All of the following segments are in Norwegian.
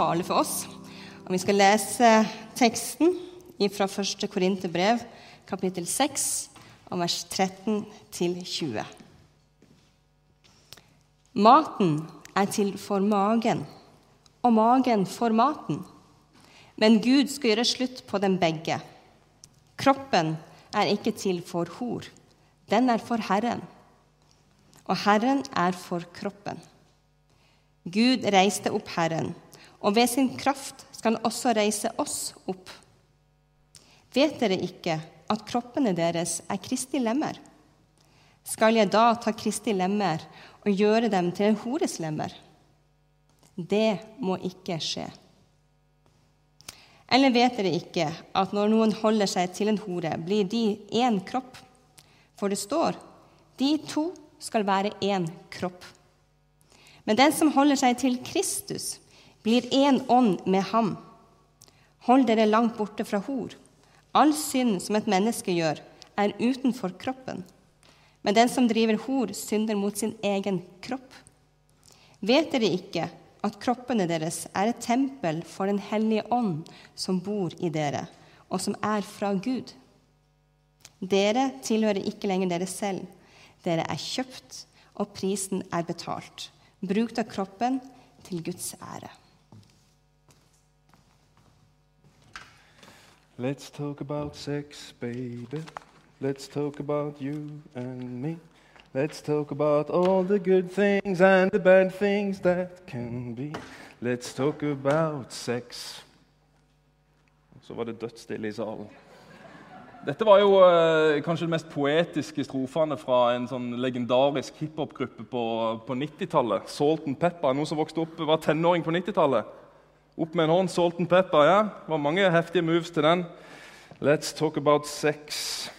tale for oss. Og vi skal lese teksten fra 1. Korinterbrev, kapittel 6, vers 13 20. Maten er til for magen, og magen for maten. Men Gud skal gjøre slutt på dem begge. Kroppen er ikke til for hor, den er for Herren. Og Herren er for kroppen. Gud reiste opp Herren, og ved sin kraft skal han også reise oss opp. Vet dere ikke at kroppene deres er Kristi lemmer? Skal jeg da ta Kristi lemmer og gjøre dem til en hores lemmer? Det må ikke skje. Eller vet dere ikke at når noen holder seg til en hore, blir de én kropp? For det står de to skal være én kropp. Men den som holder seg til Kristus, blir én ånd med ham. Hold dere langt borte fra hor. All synd som et menneske gjør, er utenfor kroppen. Men den som driver hor, synder mot sin egen kropp. Vet dere ikke at kroppene deres er et tempel for Den hellige ånd som bor i dere, og som er fra Gud? Dere tilhører ikke lenger dere selv. Dere er kjøpt, og prisen er betalt brukt av kroppen til Guds ære. Let's talk about sex, baby. Let's talk about you and me. Let's talk about all the good things and the bad things that can be. Let's talk about sex. Så var det dødsstille i salen. Dette var jo eh, kanskje de mest poetiske strofene fra en sånn legendarisk hiphop-gruppe på, på 90-tallet. Salt and Pepper. Noen som vokste opp, var tenåring på 90-tallet? Opp med en hånd. Salt and Pepper, ja. Det var mange heftige moves til den. Let's talk about sex.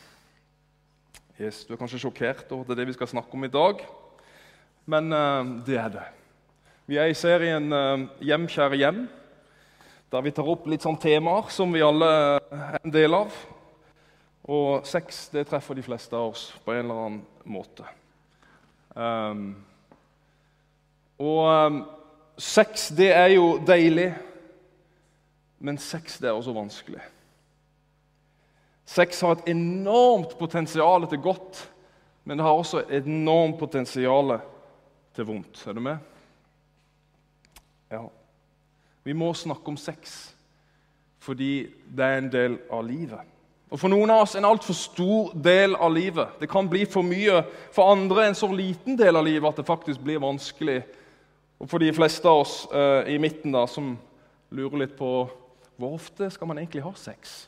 Yes, Du er kanskje sjokkert over det, det vi skal snakke om i dag, men uh, det er det. Vi er i serien uh, Hjem, kjære hjem, der vi tar opp litt sånn temaer som vi alle er en del av. Og sex det treffer de fleste av oss på en eller annen måte. Um, og um, sex, det er jo deilig, men sex det er også vanskelig. Sex har et enormt potensial til godt, men det har også et enormt potensial til vondt. Er du med? Ja. Vi må snakke om sex fordi det er en del av livet. Og For noen av oss en altfor stor del av livet. Det kan bli for mye. For andre en så liten del av livet at det faktisk blir vanskelig. Og for de fleste av oss eh, i midten da, som lurer litt på hvor ofte skal man egentlig ha sex.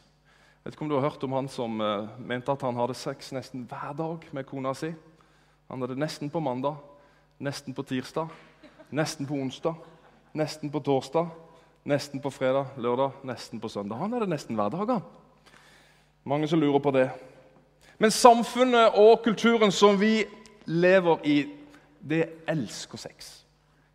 Jeg vet ikke om du har hørt om han som uh, mente at han hadde sex nesten hver dag med kona si. Han hadde nesten på mandag, nesten på tirsdag, nesten på onsdag, nesten på torsdag, nesten på fredag, lørdag, nesten på søndag. Han hadde nesten hver dag. han. Mange som lurer på det. Men samfunnet og kulturen som vi lever i, det elsker sex.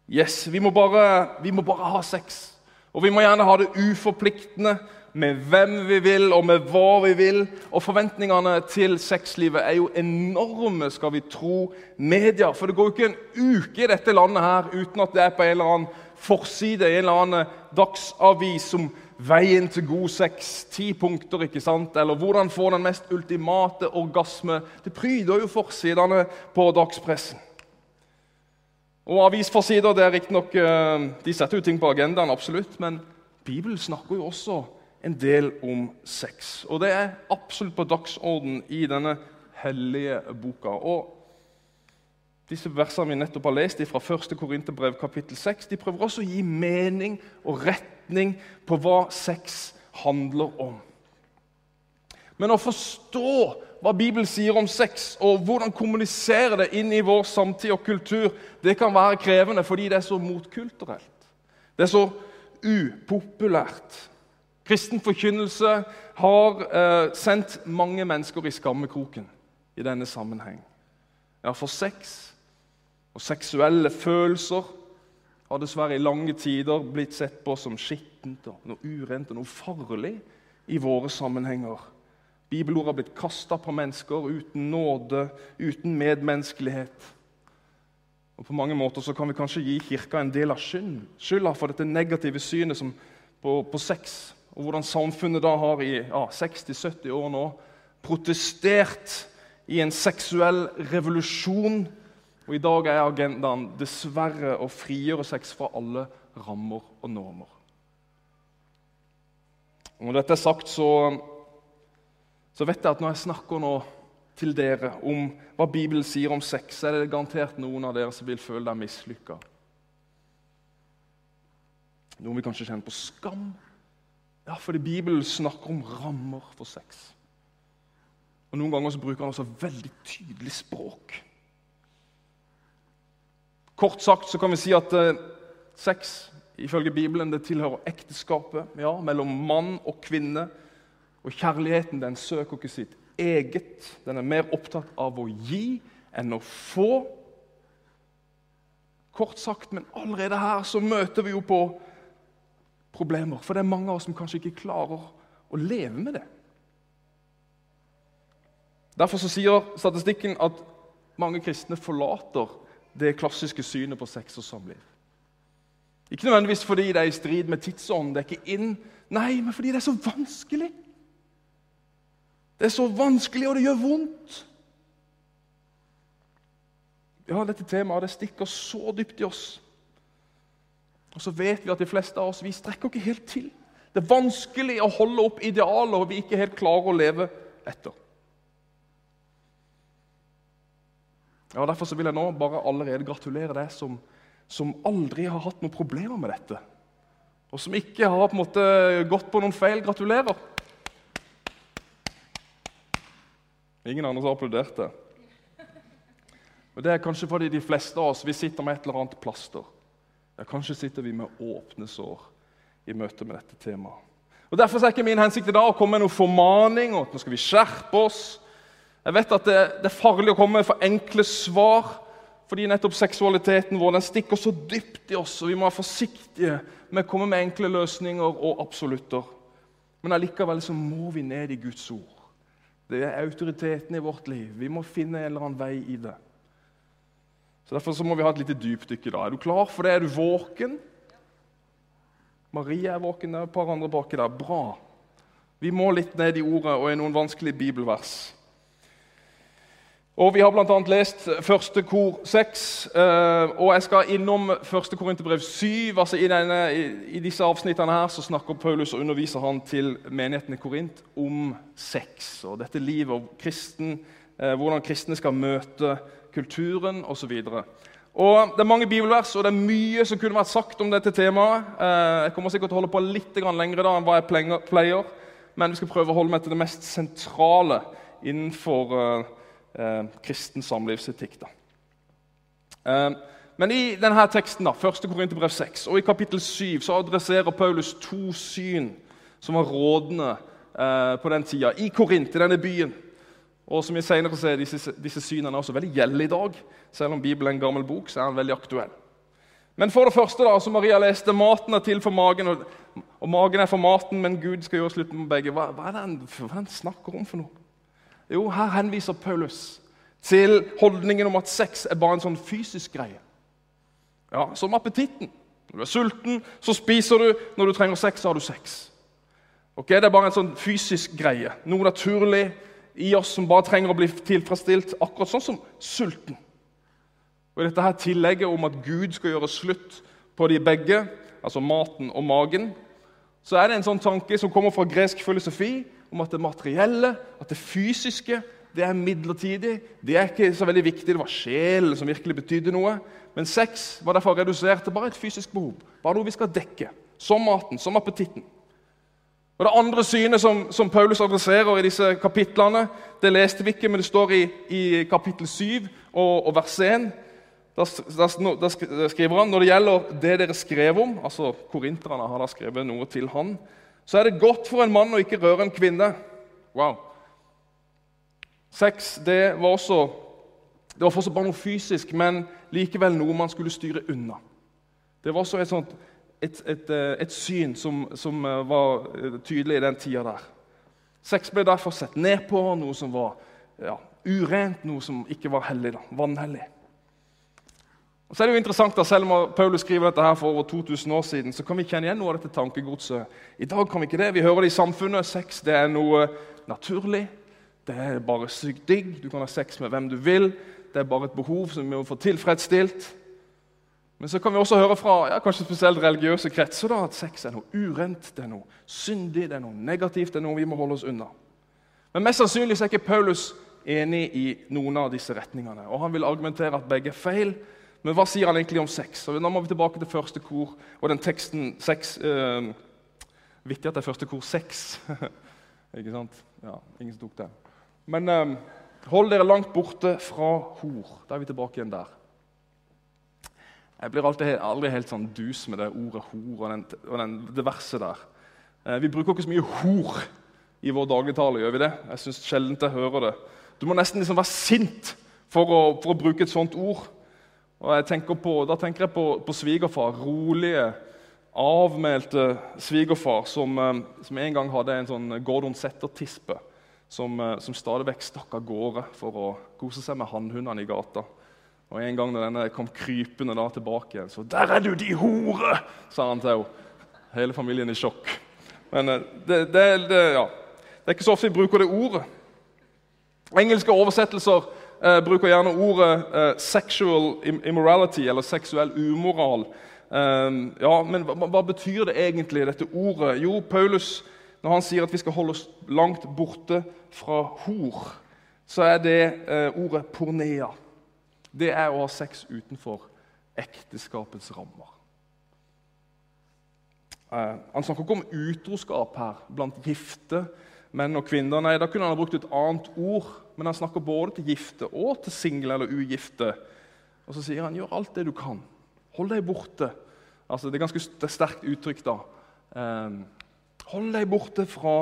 Yes, vi må, bare, vi må bare ha sex. Og vi må gjerne ha det uforpliktende med hvem vi vil og med hva vi vil. Og forventningene til sexlivet er jo enorme, skal vi tro media. For det går jo ikke en uke i dette landet her uten at det er på en eller annen forside en eller annen dagsavis som Veien til god sex, ti punkter, ikke sant? Eller hvordan få den mest ultimate orgasme. Det pryder jo forsidene på dagspressen. Og Avisforsider det er riktignok eh, De setter jo ting på agendaen, absolutt, men Bibelen snakker jo også en del om sex. Og det er absolutt på dagsorden i denne hellige boka. Og disse versene vi nettopp har lest fra 1. Korinterbrev kapittel 6, de prøver også å gi mening og retning på hva sex handler om. Men å forstå hva Bibelen sier om sex, og hvordan kommunisere det inn i vår samtid og kultur, det kan være krevende fordi det er så motkulturelt. Det er så upopulært. Kristen forkynnelse har eh, sendt mange mennesker i skammekroken i denne sammenheng. Ja, for sex og seksuelle følelser har dessverre i lange tider blitt sett på som skittent og noe urent og noe farlig i våre sammenhenger. Bibelord har blitt kasta på mennesker uten nåde, uten medmenneskelighet. Og På mange måter så kan vi kanskje gi Kirka en del av skylda for dette negative synet på, på, sex, og hvordan samfunnet da har i ja, 60-70 år nå protestert i en seksuell revolusjon. Og i dag er agendaen dessverre å frigjøre sex fra alle rammer og normer. Og når dette er sagt, så, så vet jeg at når jeg snakker nå til dere om hva Bibelen sier om sex, så er det garantert noen av dere som vil føle deg mislykka. Noen vil kanskje kjenne på skam. Ja, fordi Bibelen snakker om rammer for sex. Og Noen ganger så bruker han også veldig tydelig språk. Kort sagt så kan vi si at eh, sex ifølge Bibelen det tilhører ekteskapet ja, mellom mann og kvinne. Og kjærligheten den søker ikke sitt eget. Den er mer opptatt av å gi enn å få. Kort sagt, men allerede her så møter vi jo på problemer. For det er mange av oss som kanskje ikke klarer å leve med det. Derfor så sier statistikken at mange kristne forlater det klassiske synet på sex og samliv. Ikke nødvendigvis fordi det er i strid med tidsånden, det er ikke inn. Nei, men fordi det er så vanskelig. Det er så vanskelig, og det gjør vondt. Ja, dette temaet det stikker så dypt i oss. Og så vet vi at de fleste av oss vi strekker ikke helt til. Det er vanskelig å holde opp idealer vi ikke helt klarer å leve etter. Ja, Derfor vil jeg nå bare allerede gratulere deg som, som aldri har hatt noen problemer med dette. Og som ikke har på en måte gått på noen feil. Gratulerer! Ingen andre som applauderte. Og Det er kanskje fordi de fleste av oss vi sitter med et eller annet plaster. Ja, kanskje sitter vi med åpne sår i møte med dette temaet. Og Derfor er ikke min hensikt i dag å komme med noen formaning og at nå skal vi skjerpe oss. Jeg vet at det, det, er farlig å komme med for enkle svar, fordi nettopp seksualiteten vår den stikker så dypt i oss, og vi må være forsiktige med å komme med enkle løsninger og absolutter. Men allikevel så må vi ned i Guds ord. Det er autoriteten i vårt liv. Vi må finne en eller annen vei i det. Så Derfor så må vi ha et lite dypdykk i dag. Er du klar for det? Er du våken? Maria er våken, det er et par andre baki der. Bra. Vi må litt ned i ordet og i noen vanskelige bibelvers. Og Vi har bl.a. lest første kor 6, eh, og jeg skal innom første Korinterbrev 7. altså i, denne, i, disse avsnittene her så snakker Paulus og underviser han til menigheten i Korint om sex og dette livet og kristen, eh, hvordan kristne skal møte kulturen osv. Det er mange bibelvers og det er mye som kunne vært sagt om dette temaet. Eh, jeg kommer sikkert til å holde på litt lengre da enn hva jeg pleier, men vi skal prøve å holde meg til det mest sentrale innenfor eh, kristen samlivsetikk. Eh, men i denne teksten, da, 1. Korinterbrev 6, og i kapittel 7 så adresserer Paulus to syn som var rådende eh, på den tida i Korint, i denne byen. Og som vi senere ser, disse, disse synene er også veldig gjeldende i dag. Selv om Bibelen er en gammel bok, så er den veldig aktuell. Men for det første, da, som Maria leste, maten er til for magen, og, og magen er for maten, men Gud skal gjøre slutt med begge. Hva, hva er det han snakker om for noe? Jo, her henviser Paulus til holdningen om at sex er bare en sånn fysisk greie. Ja, Som appetitten. Når du er sulten, så spiser du. Når du trenger sex, så har du sex. Ok, Det er bare en sånn fysisk greie. Noe naturlig i oss som bare trenger å bli tilfredsstilt, akkurat sånn som sulten. Og Dette her tillegget om at Gud skal gjøre slutt på de begge, altså maten og magen, så er det en sånn tanke som kommer fra gresk filosofi, om at det materielle, at det fysiske, det er midlertidig. Det er ikke så veldig viktig. Det var sjelen som virkelig betydde noe. Men sex var derfor redusert til bare et fysisk behov. Bare noe vi skal dekke. Som maten, som appetitten. Og Det andre synet som, som, Paulus adresserer i disse kapitlene, det leste vi ikke, men det står i, i kapittel 7 og, og vers 1. Da, skriver han når det gjelder det dere skrev om altså Korinterne har da skrevet noe til han, så er det godt for en mann å ikke røre en kvinne. Wow. Sex det var også det var fortsatt bare noe fysisk, men likevel noe man skulle styre unna. Det var også et, sånt, et, et, eh, et syn som, som, eh, var eh, tydelig i den tida der. Sex ble derfor sett ned på, noe som var ja, urent, noe som ikke var hellig. da, Vanhellig. Og så er det jo interessant da, Selv om Paulus skriver dette her for over 2000 år siden, så kan vi kjenne igjen noe av dette tankegodset. I dag kan vi ikke det. Vi hører det i samfunnet. Sex det er noe naturlig. Det er bare sykt digg. Du kan ha sex med hvem du vil. Det er bare et behov som vi må få tilfredsstilt. Men så kan vi også høre fra ja, kanskje spesielt religiøse kretser da, at sex er noe urent, det er noe syndig, det er noe negativt, det er noe vi må holde oss unna. Men mest sannsynlig er ikke Paulus enig i noen av disse retningene. og Han vil argumentere at begge er feil. Men hva sier han egentlig om sex? Og nå må vi tilbake til første kor og den teksten sex, eh, Viktig at det er første kor seks. ikke sant? Ja, ingen som tok det. Men eh, hold dere langt borte fra hor. Da er vi tilbake igjen der. Jeg blir alltid, aldri helt sånn dus med det ordet hor og, den, og den, det verset der. Eh, vi bruker ikke så mye hor i vår dagligtale. gjør vi det? Jeg syns sjelden jeg hører det. Du må nesten liksom være sint for å, for å bruke et sånt ord. Og tenker på, Da tenker jeg på, på svigerfar. Rolige, avmælte svigerfar som, eh, som, en gang hadde en sånn Gordon Setter-tispe. Som, eh, som stadig vekk stakk av gårde for å kose seg med hannhundene i gata. Og En gang når denne kom krypende da tilbake igjen, så 'Der er du, de hore!' sa han til henne. Hele familien i sjokk. Men eh, det, det, det, ja. det er ikke så ofte vi bruker det ordet. Engelske oversettelser eh, bruker gjerne ordet eh, 'sexual immorality' eller 'seksuell umoral'. Eh, ja, Men hva, hva, betyr det egentlig, dette ordet? Jo, Paulus, når han sier at vi skal holde oss langt borte fra hor, så er det uh, ordet 'pornea'. Det er å ha sex utenfor ekteskapets rammer. Uh, han snakker ikke om utroskap her blant gifte menn og kvinner. Nei, Da kunne han ha brukt et annet ord, men han snakker både til gifte og til single eller ugifte. Og så sier han gjør alt det du kan. Hold deg borte. Altså, det er ganske sterkt uttrykk, da. Um, hold deg borte fra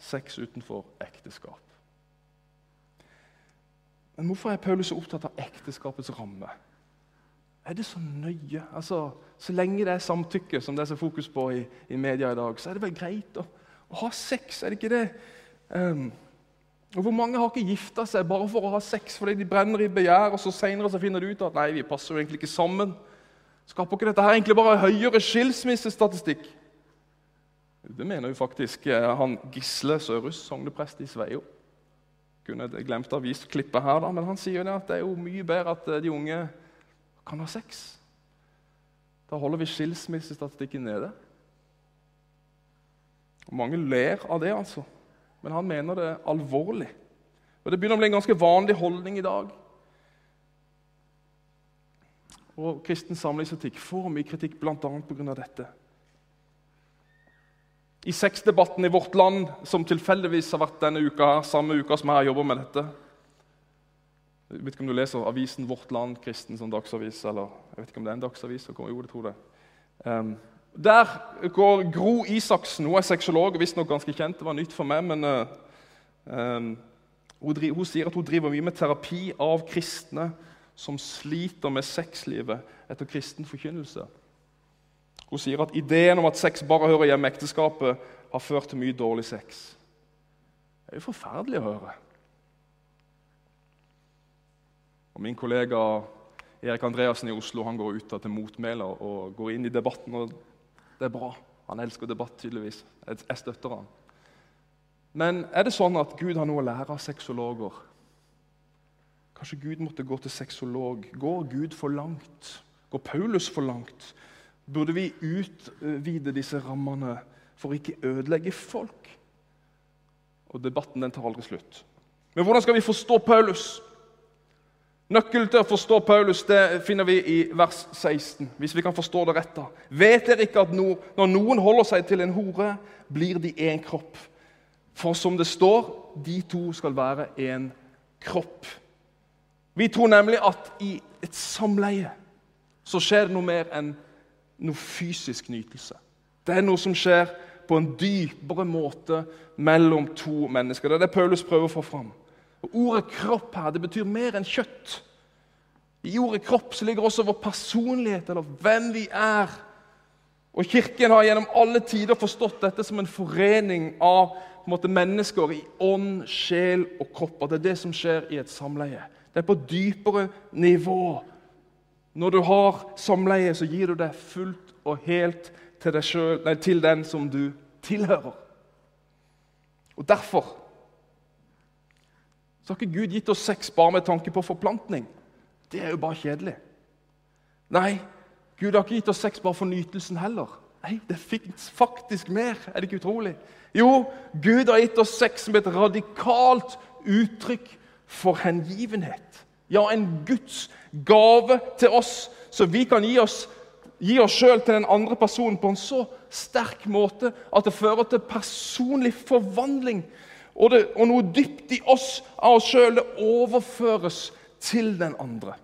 sex utenfor ekteskap. Men hvorfor er Paulus så opptatt av ekteskapets ramme? Er det så nøye? Altså, Så lenge det er samtykke, som det er så fokus på i, i media i dag, så er det vel greit å, å ha sex? Er det ikke det? Um, og Hvor mange har ikke gifta seg bare for å ha sex fordi de brenner i begjær, og så senere så finner de ut at nei, vi passer jo egentlig ikke sammen? Skaper ikke dette her egentlig bare høyere skilsmissestatistikk? Det mener jo faktisk eh, han Gisle Sørus, sogneprest i Sveio. Kunne glemt å ha vist klippet her, da, men han sier det at det er jo mye bedre at eh, de unge kan ha sex. Da holder vi skilsmissestatistikken nede. Og mange ler av det, altså. Men han mener det alvorlig. Og Det begynner å bli en ganske vanlig holdning i dag og kristen samlingsetikk får mye kritikk bl.a. pga. dette. I sexdebatten i Vårt Land, som tilfeldigvis har vært denne uka, her, samme uka som jeg har jobba med dette Jeg vet ikke om du leser avisen Vårt Land kristen som dagsavis, eller jeg vet ikke om det er en dagsavis. Jo, det tror jeg. Um, der går Gro Isaksen, hun er sexolog, visstnok ganske kjent. Det var nytt for meg, men uh, hun, driver, hun, sier at hun driver mye med terapi av kristne som sliter med sexlivet etter kristen forkynnelse. Hun sier at ideen om at sex bare hører hjemme i ekteskapet, har ført til mye dårlig sex. Det er jo forferdelig å høre. Og Min kollega Erik Andreassen i Oslo han går ut til motmæle og går inn i debatten. og Det er bra. Han elsker debatt, tydeligvis. Jeg støtter han. Men er det sånn at Gud har noe å lære av sexologer? Kanskje Gud måtte gå til sexolog. Går Gud for langt? Går Paulus for langt? Burde vi utvide disse rammene for ikke ødelegge folk? Og Debatten den tar aldri slutt. Men hvordan skal vi forstå Paulus? Nøkkelen til å forstå Paulus det finner vi i vers 16. hvis vi kan forstå det rett da. Vet dere ikke at no, når noen holder seg til en hore, blir de én kropp? For som det står, de to skal være én kropp. Vi tror nemlig at i et samleie så skjer det noe mer enn noe fysisk nytelse. Det er noe som skjer på en dypere måte mellom to mennesker. Det er det Paulus prøver å få fram. Og Ordet 'kropp' her, det betyr mer enn kjøtt. I ordet 'kropp' så ligger også vår personlighet, eller hvem vi er. Og Kirken har gjennom alle tider forstått dette som en forening av en måte, mennesker i ånd, sjel og kropp. At det er det som skjer i et samleie. Det er på dypere nivå. Når du har samleie, så gir du det fullt og helt til, selv, nei, til den som du tilhører. Og Derfor så har ikke Gud gitt oss sex bare med tanke på forplantning. Det er jo bare kjedelig. Nei, Gud har ikke gitt oss sex bare for nytelsen heller. Nei, det fins faktisk mer. Er det ikke utrolig? Jo, Gud har gitt oss sex som et radikalt uttrykk for hengivenhet. Ja, en Guds gave til oss, så vi kan gi oss gi oss sjøl til den andre personen på en så sterk måte at det fører til personlig forvandling og, det, og noe dypt i oss av oss sjøl, det overføres til den andre.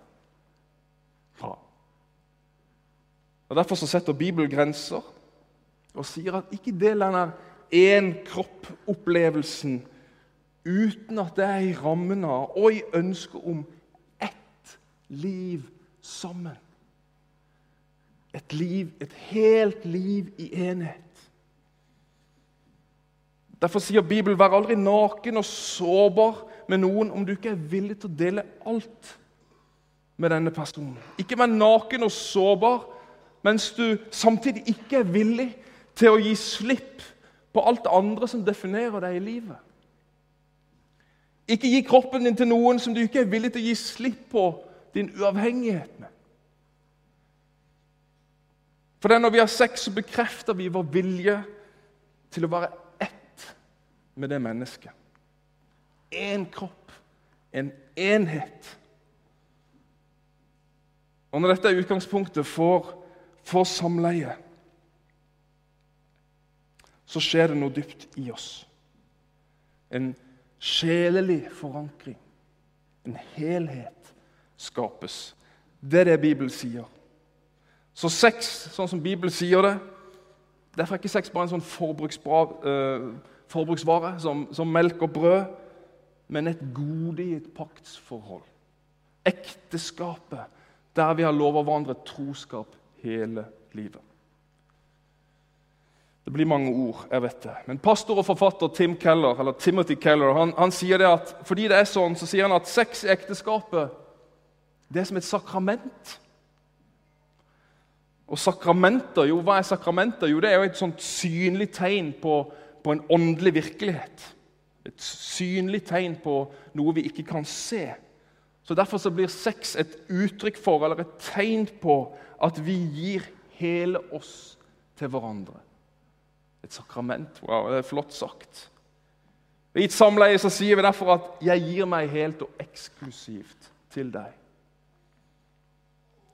Ja. Og Derfor så setter Bibelen grenser og sier at ikke del denne én-kropp-opplevelsen uten at det er i rammen av og i ønsket om ett liv sammen. Et liv, et helt liv i enhet. Derfor sier Bibelen 'vær aldri naken og sårbar med noen' om du ikke er villig til å dele alt med denne personen. Ikke vær naken og sårbar mens du samtidig ikke er villig til å gi slipp på alt det andre som definerer deg i livet. Ikke gi kroppen din til noen som du ikke er villig til å gi slipp på din uavhengighet med. For når vi har sex, så bekrefter vi vår vilje til å være med det mennesket. Én kropp, en enhet. Og Når dette er utgangspunktet for, for samleie, så skjer det noe dypt i oss. En sjelelig forankring, en helhet, skapes. Det er det Bibelen sier. Så sex, sånn som Bibelen sier det Derfor er ikke sex bare en sånn forbruksbra uh, forbruksvare som, som melk og brød, men et gode i et paktsforhold. Ekteskapet, der vi har lova hverandre troskap hele livet. Det blir mange ord, jeg vet det. Men pastor og forfatter Tim Keller, eller Timothy Keller han, han sier det at fordi det er sånn, så sier han at sex i ekteskapet det er som et sakrament. Og sakramenter, jo, hva er sakramenter? Jo, det er jo et sånt synlig tegn på på en åndelig virkelighet. Et synlig tegn på noe vi ikke kan se. Så Derfor så blir sex et uttrykk for, eller et tegn på, at vi gir hele oss til hverandre. Et sakrament. Wow, det er flott sagt. I et samleie så sier vi derfor at 'jeg gir meg helt og eksklusivt til deg'.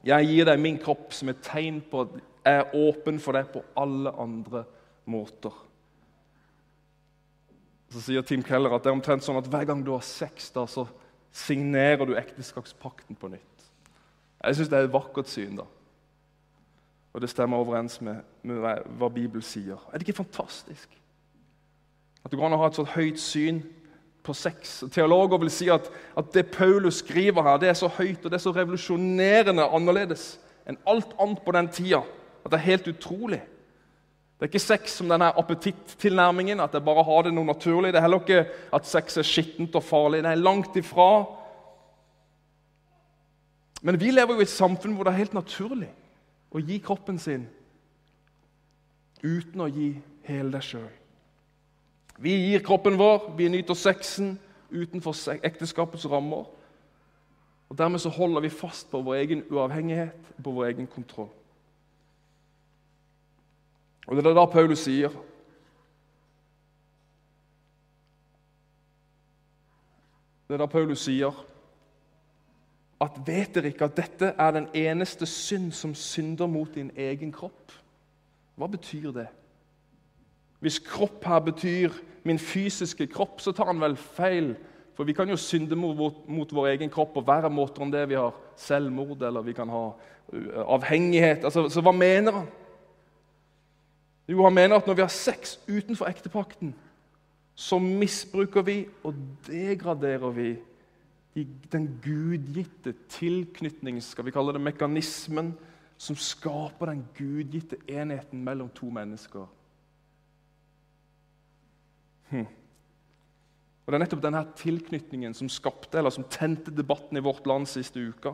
Jeg gir deg min kropp som et tegn på at jeg er åpen for deg på alle andre måter. Så sier Tim Keller at det er omtrent sånn at hver gang du har sex, da, så signerer du ekteskapspakten på nytt. Jeg syns det er et vakkert syn. da. Og det stemmer overens med, med hva Bibelen sier. Er det ikke fantastisk? At du kan ha et sånt høyt syn på sex. Teologer vil si at, at, det Paulus skriver her, det er så høyt og det er så revolusjonerende annerledes enn alt annet på den tida at det er helt utrolig. Det er ikke sex som denne appetittilnærmingen, at jeg bare har det noe naturlig. Det er heller ikke at sex er skittent og farlig. Det er langt ifra. Men vi lever jo i et samfunn hvor det er helt naturlig å gi kroppen sin uten å gi hele deg sjøl. Vi gir kroppen vår, vi nyter sexen utenfor ekteskapets rammer. Og Dermed så holder vi fast på vår egen uavhengighet, på vår egen kontroll. Og Det er da Paulus sier Det er da Paulus sier at vet dere ikke at dette er den eneste synd som synder mot din egen kropp? Hva betyr det? Hvis kropp her betyr min fysiske kropp, så tar han vel feil. For vi kan jo synde mot, mot vår egen kropp på verre måter enn det vi har selvmord eller vi kan ha uh, avhengighet. Altså, så hva mener han? Jo, han mener at når vi har sex utenfor ektepakten, så misbruker vi og degraderer vi den gudgitte tilknytningen, skal vi kalle det mekanismen, som skaper den gudgitte enheten mellom to mennesker. Hm. Og Det er nettopp denne tilknytningen som skapte, eller som tente debatten i vårt land siste uka.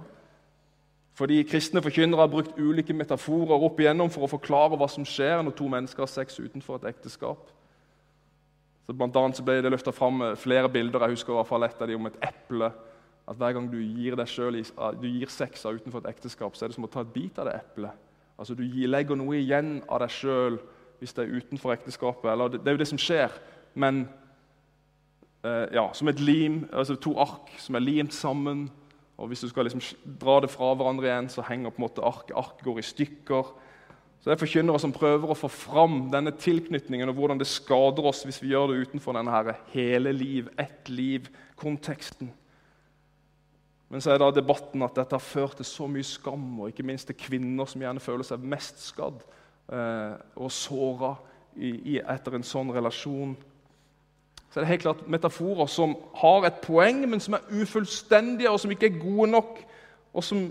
Fordi Kristne forkynnere har brukt ulike metaforer opp igjennom for å forklare hva som skjer når to mennesker har sex utenfor et ekteskap. Så blant annet så ble det løfta fram flere bilder. Jeg husker i hvert fall et av de om et eple. At Hver gang du gir deg selv, du gir sex utenfor et ekteskap, så er det som å ta et bit av det eplet. Altså Du legger noe igjen av deg sjøl hvis det er utenfor ekteskapet. Eller det, det, er jo det som skjer. Men eh, ja, som et lim, altså to ark som er limt sammen. Og Hvis du skal liksom dra det fra hverandre igjen, så henger på en måte arket. Arket går i stykker. Så Det er forkynnere som prøver å få fram denne tilknytningen og hvordan det skader oss hvis vi gjør det utenfor denne her hele liv, ett liv-konteksten. Men så er da debatten at dette har ført til så mye skam, og ikke minst til kvinner som gjerne føler seg mest skadd eh, og såra etter en sånn relasjon så er det helt klart metaforer som har et poeng, men som er ufullstendige og som ikke er gode nok, og som,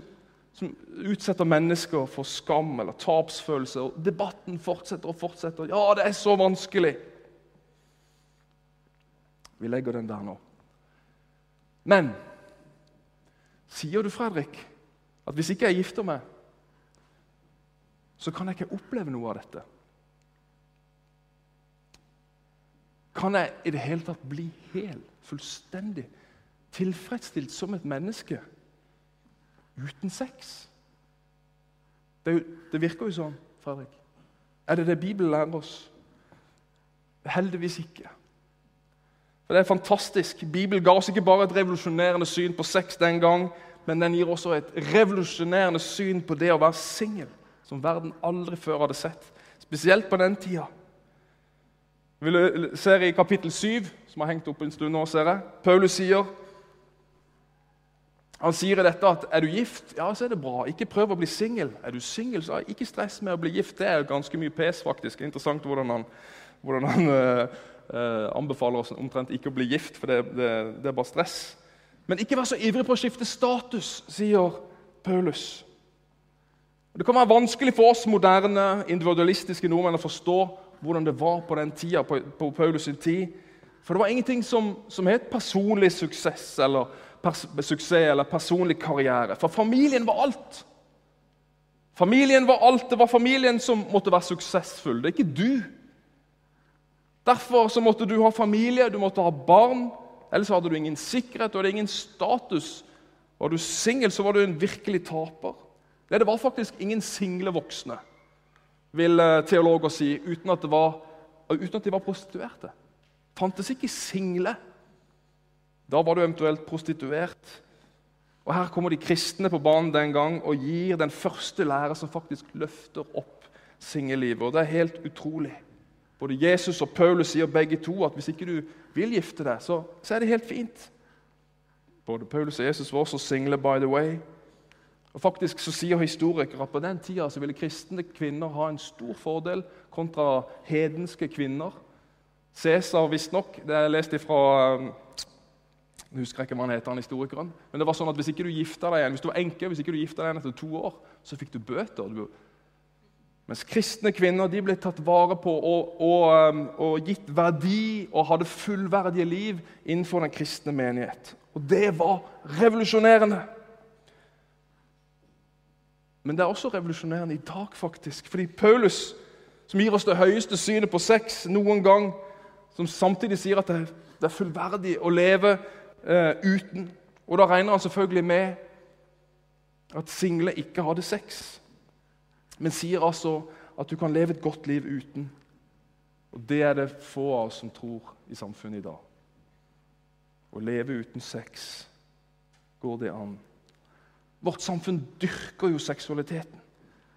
som utsetter mennesker for skam eller tapsfølelse. Og debatten fortsetter og fortsetter. Ja, det er så vanskelig! Vi legger den der nå. Men sier du, Fredrik, at hvis ikke jeg gifter meg, så kan jeg ikke oppleve noe av dette? Kan jeg i det hele tatt bli hel, fullstendig tilfredsstilt som et menneske uten sex? Det, det virker jo sånn, Fredrik. Er det det Bibelen lærer oss? Heldigvis ikke. For Det er fantastisk. Bibelen ga oss ikke bare et revolusjonerende syn på sex den gang, men den gir også et revolusjonerende syn på det å være singel, som verden aldri før hadde sett. Spesielt på den tida. Vi ser i kapittel 7, som har hengt opp en stund nå, ser jeg. Paulus sier han sier i dette at er du gift, ja, så er det bra. Ikke prøv å bli singel. Er du singel, så ikke stress med å bli gift. Det er ganske mye pes, faktisk. Interessant hvordan han, hvordan han uh, uh, anbefaler oss omtrent ikke å bli gift, for det, det, det, er bare stress. Men ikke vær så ivrig på å skifte status, sier Paulus. Det kan være vanskelig for oss moderne, individualistiske nordmenn å forstå hvordan det var på den tida, på, på Paulus' sin tid. For det var ingenting som, som het personlig suksess eller, pers suksess eller personlig karriere. For familien var alt. Familien var alt. Det var familien som måtte være suksessfull. Det er ikke du. Derfor så måtte du ha familie, du måtte ha barn. Ellers hadde du ingen sikkerhet og ingen status. Var du singel, så var du en virkelig taper. Det var faktisk ingen single voksne vil eh, teologer si, uten at, var, uten at de var prostituerte. Fantes ikke single. Da var du eventuelt prostituert. Og Her kommer de kristne på banen den gang og gir den første lærer som faktisk løfter opp singellivet. Og Det er helt utrolig. Både Jesus og Paulus sier begge to at hvis ikke du vil gifte deg, så, så er det helt fint. Både Paulus og Jesus var også single, by the way. Og faktisk så sier Historikere at på den tida så ville kristne kvinner ha en stor fordel kontra hedenske kvinner. Cæsar, visstnok Det er lest ifra um, jeg husker ikke hva han heter, han historikeren. Men det var sånn at hvis ikke du gifta deg igjen, hvis du var enke, hvis ikke du gifta deg igjen etter to år, så fikk du bøter. Mens kristne kvinner de ble tatt vare på og, og, um, og gitt verdi og hadde fullverdige liv innenfor den kristne menighet. Og det var revolusjonerende. Men det er også revolusjonerende i dag, faktisk. Fordi Paulus, som gir oss det høyeste synet på sex noen gang, som samtidig sier at det, er fullverdig å leve eh, uten Og da regner han selvfølgelig med at single ikke hadde sex, men sier altså at du kan leve et godt liv uten. Og Det er det få av oss som tror i samfunnet i dag. Å leve uten sex, går det an? Vårt samfunn dyrker jo seksualiteten.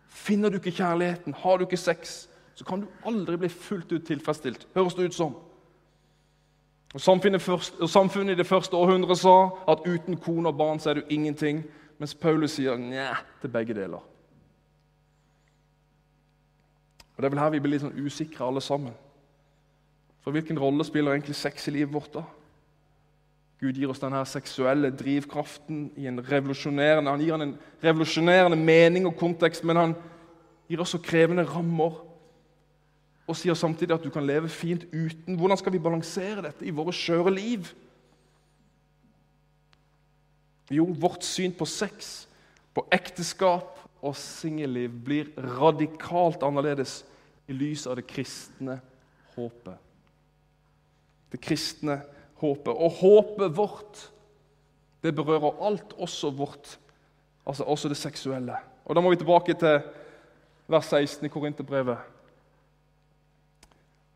Finner du ikke kjærligheten, har du ikke sex, så kan du aldri bli fullt ut tilfredsstilt. Høres det ut som. Og samfunnet, først, og samfunnet, i det første århundret sa at uten kone og barn så er du ingenting, mens Paulus sier nja til begge deler. Og Det er vel her vi blir litt sånn usikre alle sammen. For hvilken rolle spiller egentlig sex i livet vårt? da? Gud gir oss denne seksuelle drivkraften i en revolusjonerende, han gir han en revolusjonerende mening og kontekst, men han gir også krevende rammer. Og sier samtidig at du kan leve fint uten. Hvordan skal vi balansere dette i våre skjøre liv? Jo, vårt syn på sex på ekteskap og singelliv blir radikalt annerledes i lys av det kristne håpet. Det kristne håpet. Og håpet vårt, det berører alt, også vårt, altså også det seksuelle. Og Da må vi tilbake til vers 16 i Korinterbrevet.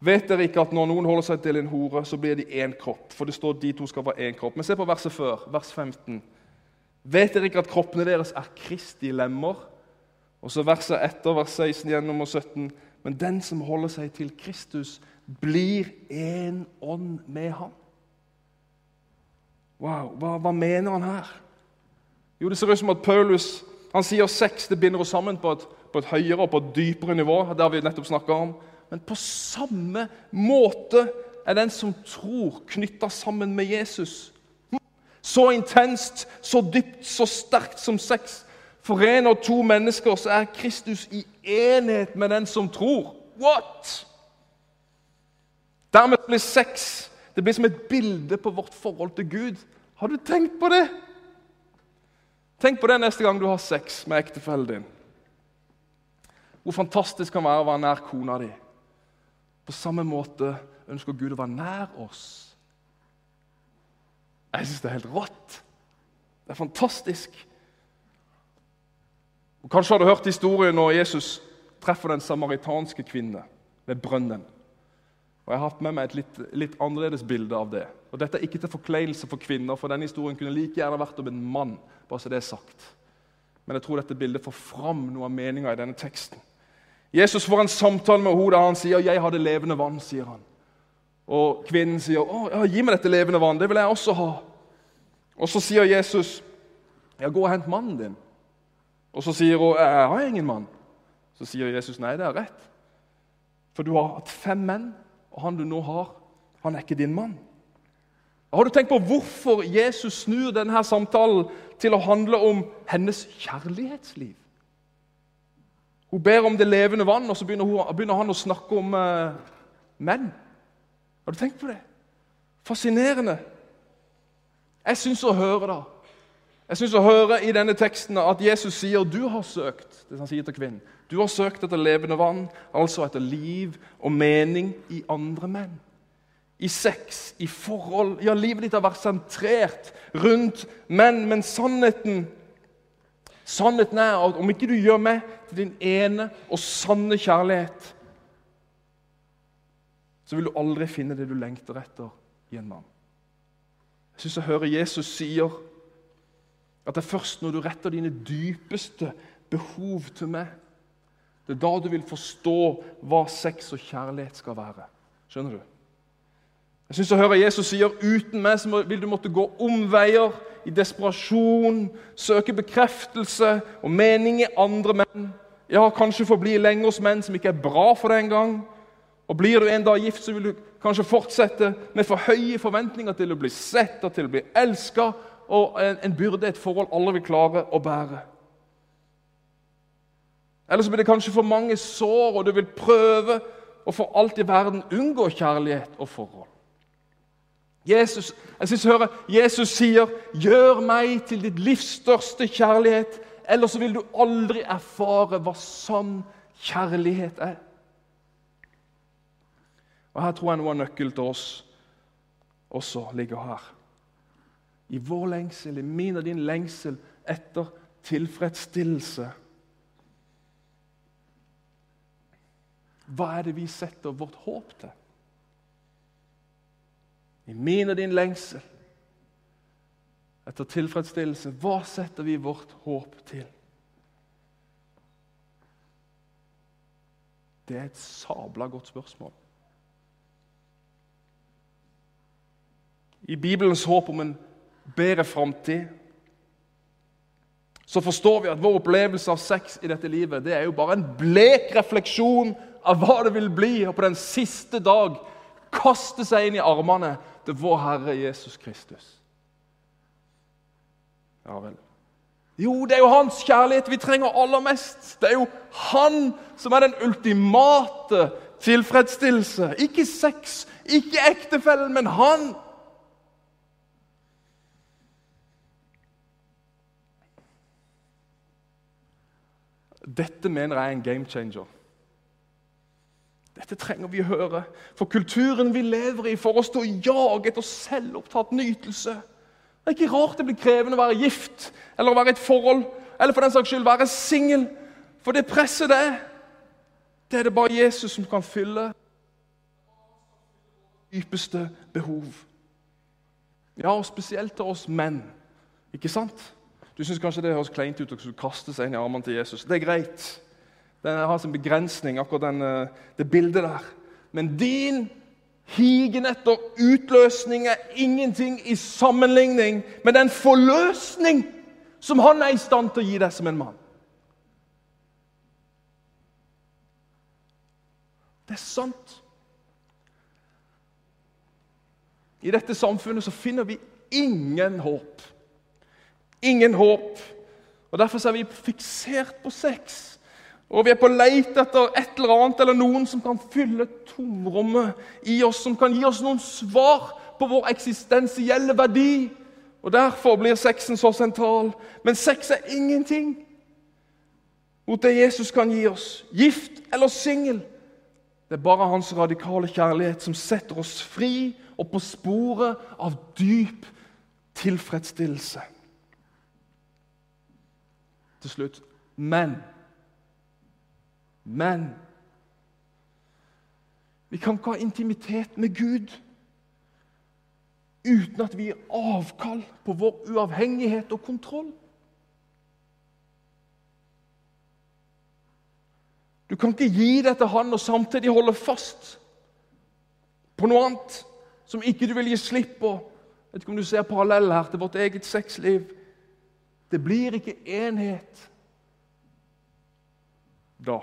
Vet dere ikke at når noen holder seg til en hore, så blir de én kropp? For det står de to skal være én kropp. Men se på verset før, vers 15. Vet dere ikke at kroppene deres er Kristi lemmer? Og så verset etter, vers 16 gjennom og 17. Men den som holder seg til Kristus, blir en ånd med ham. Wow, hva, hva mener han her? Jo, Det ser ut som at Paulus han sier sex det binder oss sammen på et, på et høyere og på et dypere nivå. det har vi nettopp om. Men på samme måte er den som tror, knytta sammen med Jesus. Så intenst, så dypt, så sterkt som sex forener to mennesker, så er Kristus i enhet med den som tror. What? Dermed blir sex det blir som et bilde på vårt forhold til Gud. Har du tenkt på det? Tenk på det neste gang du har sex med ektefellen din. Hvor fantastisk kan det være å være nær kona di. På samme måte ønsker Gud å være nær oss. Jeg syns det er helt rått. Det er fantastisk. Og Kanskje har du hørt historien når Jesus treffer den samaritanske kvinne ved brønnen. Og Jeg har hatt med meg et litt, litt, annerledes bilde av det. Og Dette er ikke til forkleinelse for kvinner, for denne historien kunne like gjerne vært om en mann. bare så det er sagt. Men jeg tror dette bildet får fram noe av meninga i denne teksten. Jesus får en samtale med henne der han sier 'Jeg har det levende vann'. sier han. Og kvinnen sier 'Å, ja, 'Gi meg dette levende vann. Det vil jeg også ha'. Og så sier Jesus, 'Ja, gå og hent mannen din'. Og så sier hun, 'Jeg har ingen mann'. Så sier Jesus, 'Nei, det er rett'. For du har hatt fem menn, og han du nå har, han er ikke din mann. Har du tenkt på hvorfor Jesus snur denne samtalen til å handle om hennes kjærlighetsliv? Hun ber om det levende vann, og så begynner, hun, begynner han å snakke om uh, menn. Har du tenkt på det? Fascinerende. Jeg syns å høre da, jeg synes å høre i denne teksten at Jesus sier du har søkt det han sier til kvinnen, du har søkt etter levende vann, altså etter liv og mening i andre menn. I sex, i forhold Ja, livet ditt har vært sentrert rundt menn, men sannheten Sannheten er at om ikke du gjør meg til din ene og sanne kjærlighet, så vil du aldri finne det du lengter etter i en mann. Jeg syns jeg hører Jesus sier at det er først når du retter dine dypeste behov til meg, det er da du vil forstå hva sex og kjærlighet skal være. Skjønner du? Jeg synes jeg hører Jesus sier uten meg så vil du måtte gå omveier i desperasjon, søke bekreftelse og mening i andre menn. Ja, kanskje forbli lenge hos menn som ikke er bra for deg engang. Og Blir du en dag gift, så vil du kanskje fortsette med for høye forventninger til å bli sett og til å bli elska, og en, en byrde, et forhold alle vil klare å bære. Eller så blir det kanskje for mange sår, og du vil prøve å for alt i verden unngå kjærlighet og forhold. Jesus, jeg synes jeg hører Jesus sier, 'Gjør meg til ditt livs største kjærlighet', ellers så vil du aldri erfare hva sann kjærlighet er. Og Her tror jeg noe av nøkkelen til oss også ligger her. I vår lengsel, i min og din lengsel etter tilfredsstillelse. Hva er det vi setter vårt håp til? i min og din lengsel etter tilfredsstillelse, hva setter vi vårt håp til? Det er et sabla godt spørsmål. I Bibelens håp om en bedre framtid så forstår vi at vår opplevelse av sex i dette livet det er jo bare en blek refleksjon av hva det vil bli, og på den siste dag kaste seg inn i armene til vår Herre Jesus Kristus. Ja vel. Jo, det er jo hans kjærlighet vi trenger aller mest. Det er jo han som er den ultimate tilfredsstillelse. Ikke sex, ikke ektefellen, men han. Dette mener jeg er en game changer. Dette trenger vi å høre, for kulturen vi lever i, får oss til å jage etter selvopptatt nytelse. Det er ikke rart det blir krevende å være gift eller å være i et forhold, eller for den saks skyld være singel. For det presset det er, det er det bare Jesus som kan fylle. Dypeste behov. Ja, og spesielt til oss menn. Ikke sant? Du syns kanskje det høres kleint ut å kaste seg inn i armene til Jesus. Det er greit. Den har sin begrensning, akkurat den, eh, det bildet der. Men din higen etter utløsning er ingenting i sammenligning med den forløsning som han er i stand til å gi deg som en mann. Det er sant. I dette samfunnet så finner vi ingen håp. Ingen håp. Og Derfor er vi fiksert på sex. Og vi er på leit etter et eller annet eller noen som kan fylle tomrommet i oss, som kan gi oss noen svar på vår eksistensielle verdi. Og Derfor blir sexen så sentral. Men sex er ingenting mot det Jesus kan gi oss. Gift eller singel. Det er bare hans radikale kjærlighet som setter oss fri og på sporet av dyp tilfredsstillelse. Til slutt men men vi kan ikke ha intimitet med Gud uten at vi gir avkall på vår uavhengighet og kontroll. Du kan ikke gi det til han og samtidig holde fast på noe annet som ikke du vil gi slipp på. Jeg vet ikke om du ser parallell her til vårt eget sexliv. Det blir ikke enhet da.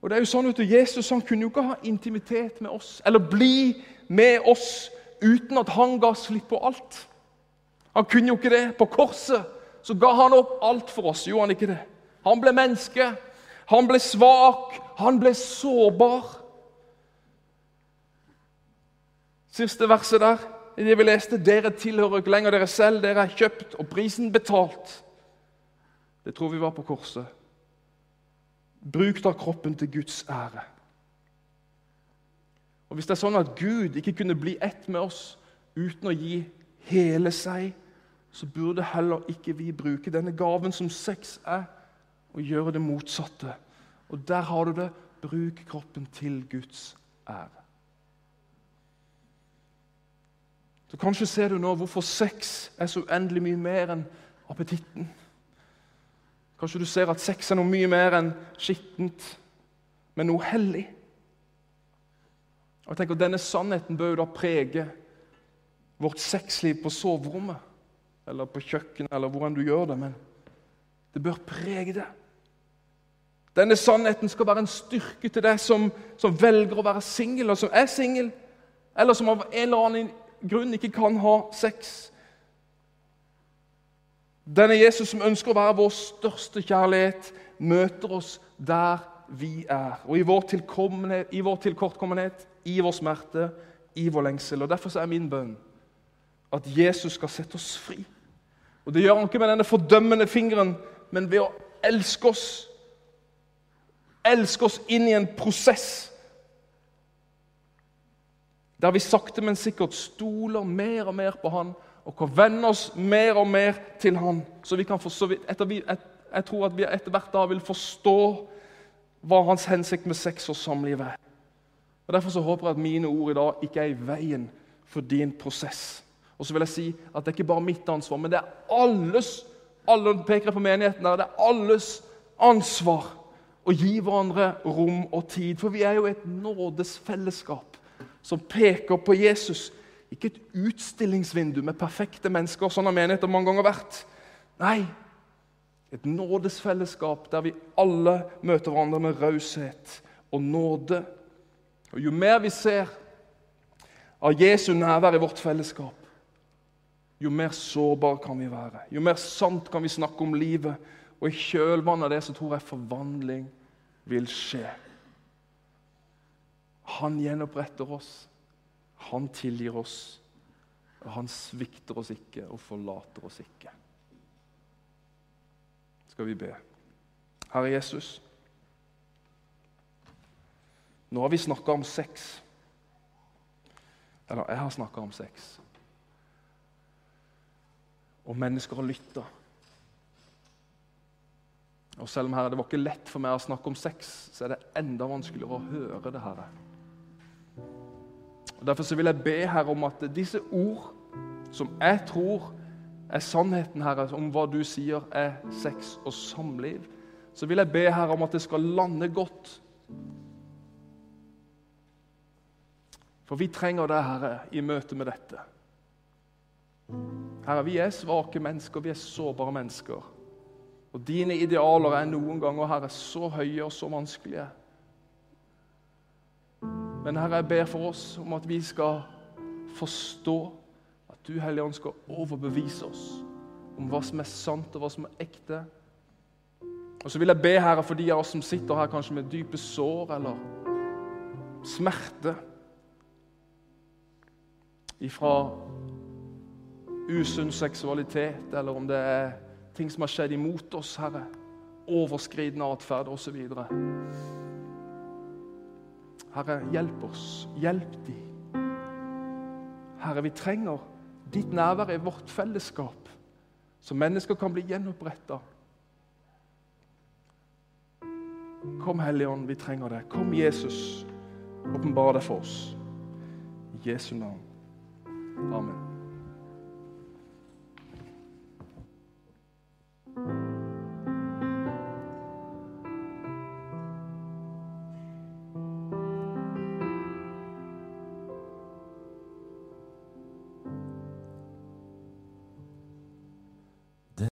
Og det er jo sånn at Jesus han kunne jo ikke ha intimitet med oss eller bli med oss uten at han ga slipp på alt. Han kunne jo ikke det. På korset så ga han opp alt for oss. Gjorde han ikke det? Han ble menneske. Han ble svak. Han ble sårbar. Siste verset der, i det vi leste, dere tilhører ikke lenger dere selv, dere er kjøpt og prisen betalt. Det tror vi var på korset. Bruk da kroppen til Guds ære. Og Hvis det er sånn at Gud ikke kunne bli ett med oss uten å gi hele seg, så burde heller ikke vi bruke denne gaven som sex er, og gjøre det motsatte. Og der har du det. Bruk kroppen til Guds ære. Så Kanskje ser du nå hvorfor sex er så uendelig mye mer enn appetitten. Kanskje du ser at sex er noe mye mer enn skittent, men noe hellig. Og jeg tenker Denne sannheten bør jo da prege vårt sexliv på soverommet eller på kjøkkenet eller hvor enn du gjør det. Men det bør prege det. Denne sannheten skal være en styrke til deg som, som velger å være singel, og som er singel, eller som av en eller annen grunn ikke kan ha sex. Denne Jesus som ønsker å være vår største kjærlighet, møter oss der vi er. Og i vår, i vår tilkortkommenhet, i vår smerte, i vår lengsel. Og Derfor er min bønn at Jesus skal sette oss fri. Og Det gjør han ikke med denne fordømmende fingeren, men ved å elske oss. Elske oss inn i en prosess der vi sakte, men sikkert stoler mer og mer på Han og kan vende oss mer og mer til Han. Så vi kan forstå, etter, et, jeg tror at vi etter hvert da vil forstå hva Hans hensikt med sex og samliv er. Og Derfor så håper jeg at mine ord i dag ikke er i veien for din prosess. Og så vil jeg si at det er ikke bare mitt ansvar, men det er alles alle peker på menigheten der, det er alles ansvar å gi hverandre rom og tid. For vi er jo et nådesfellesskap som peker på Jesus ikke et utstillingsvindu med perfekte mennesker, sånn har menigheter mange ganger vært. Nei, et nådesfellesskap der vi alle møter hverandre med raushet og nåde. Og Jo mer vi ser av Jesu nærvær i vårt fellesskap, jo mer sårbar kan vi være. Jo mer sant kan vi snakke om livet. Og i kjølvannet av det så tror jeg forvandling vil skje. Han gjenoppretter oss. Han tilgir oss, og han svikter oss ikke og forlater oss ikke. skal vi be. Herre Jesus, nå har vi snakka om sex. Eller jeg har snakka om sex. Og mennesker har lytta. Og selv om herre, det var ikke lett for meg å snakke om sex, så er det enda vanskeligere å høre det. Herre. Og Derfor så vil jeg be Herre om at disse ord, som jeg tror er sannheten Herre, om hva du sier er sex og samliv, så vil jeg be Herre om at det skal lande godt. For vi trenger deg, Herre, i møte med dette. Herre, vi er svake mennesker, vi er sårbare mennesker. Og dine idealer er noen ganger, Herre, så høye og så vanskelige. Men Herre, jeg ber for oss om at vi skal forstå at du, Hellige Ånd, skal overbevise oss om hva som er sant, og hva som er ekte. Og så vil jeg be Herre for de av oss som sitter her kanskje med dype sår eller smerte ifra usunn seksualitet, eller om det er ting som har skjedd imot oss, Herre. Overskridende atferd osv. Herre, hjelp oss. Hjelp de. Herre, vi trenger ditt nærvær i vårt fellesskap, så mennesker kan bli gjenoppretta. Kom, Hellige Ånd, vi trenger det. Kom, Jesus. Åpenbar det for oss. I Jesu navn. Amen.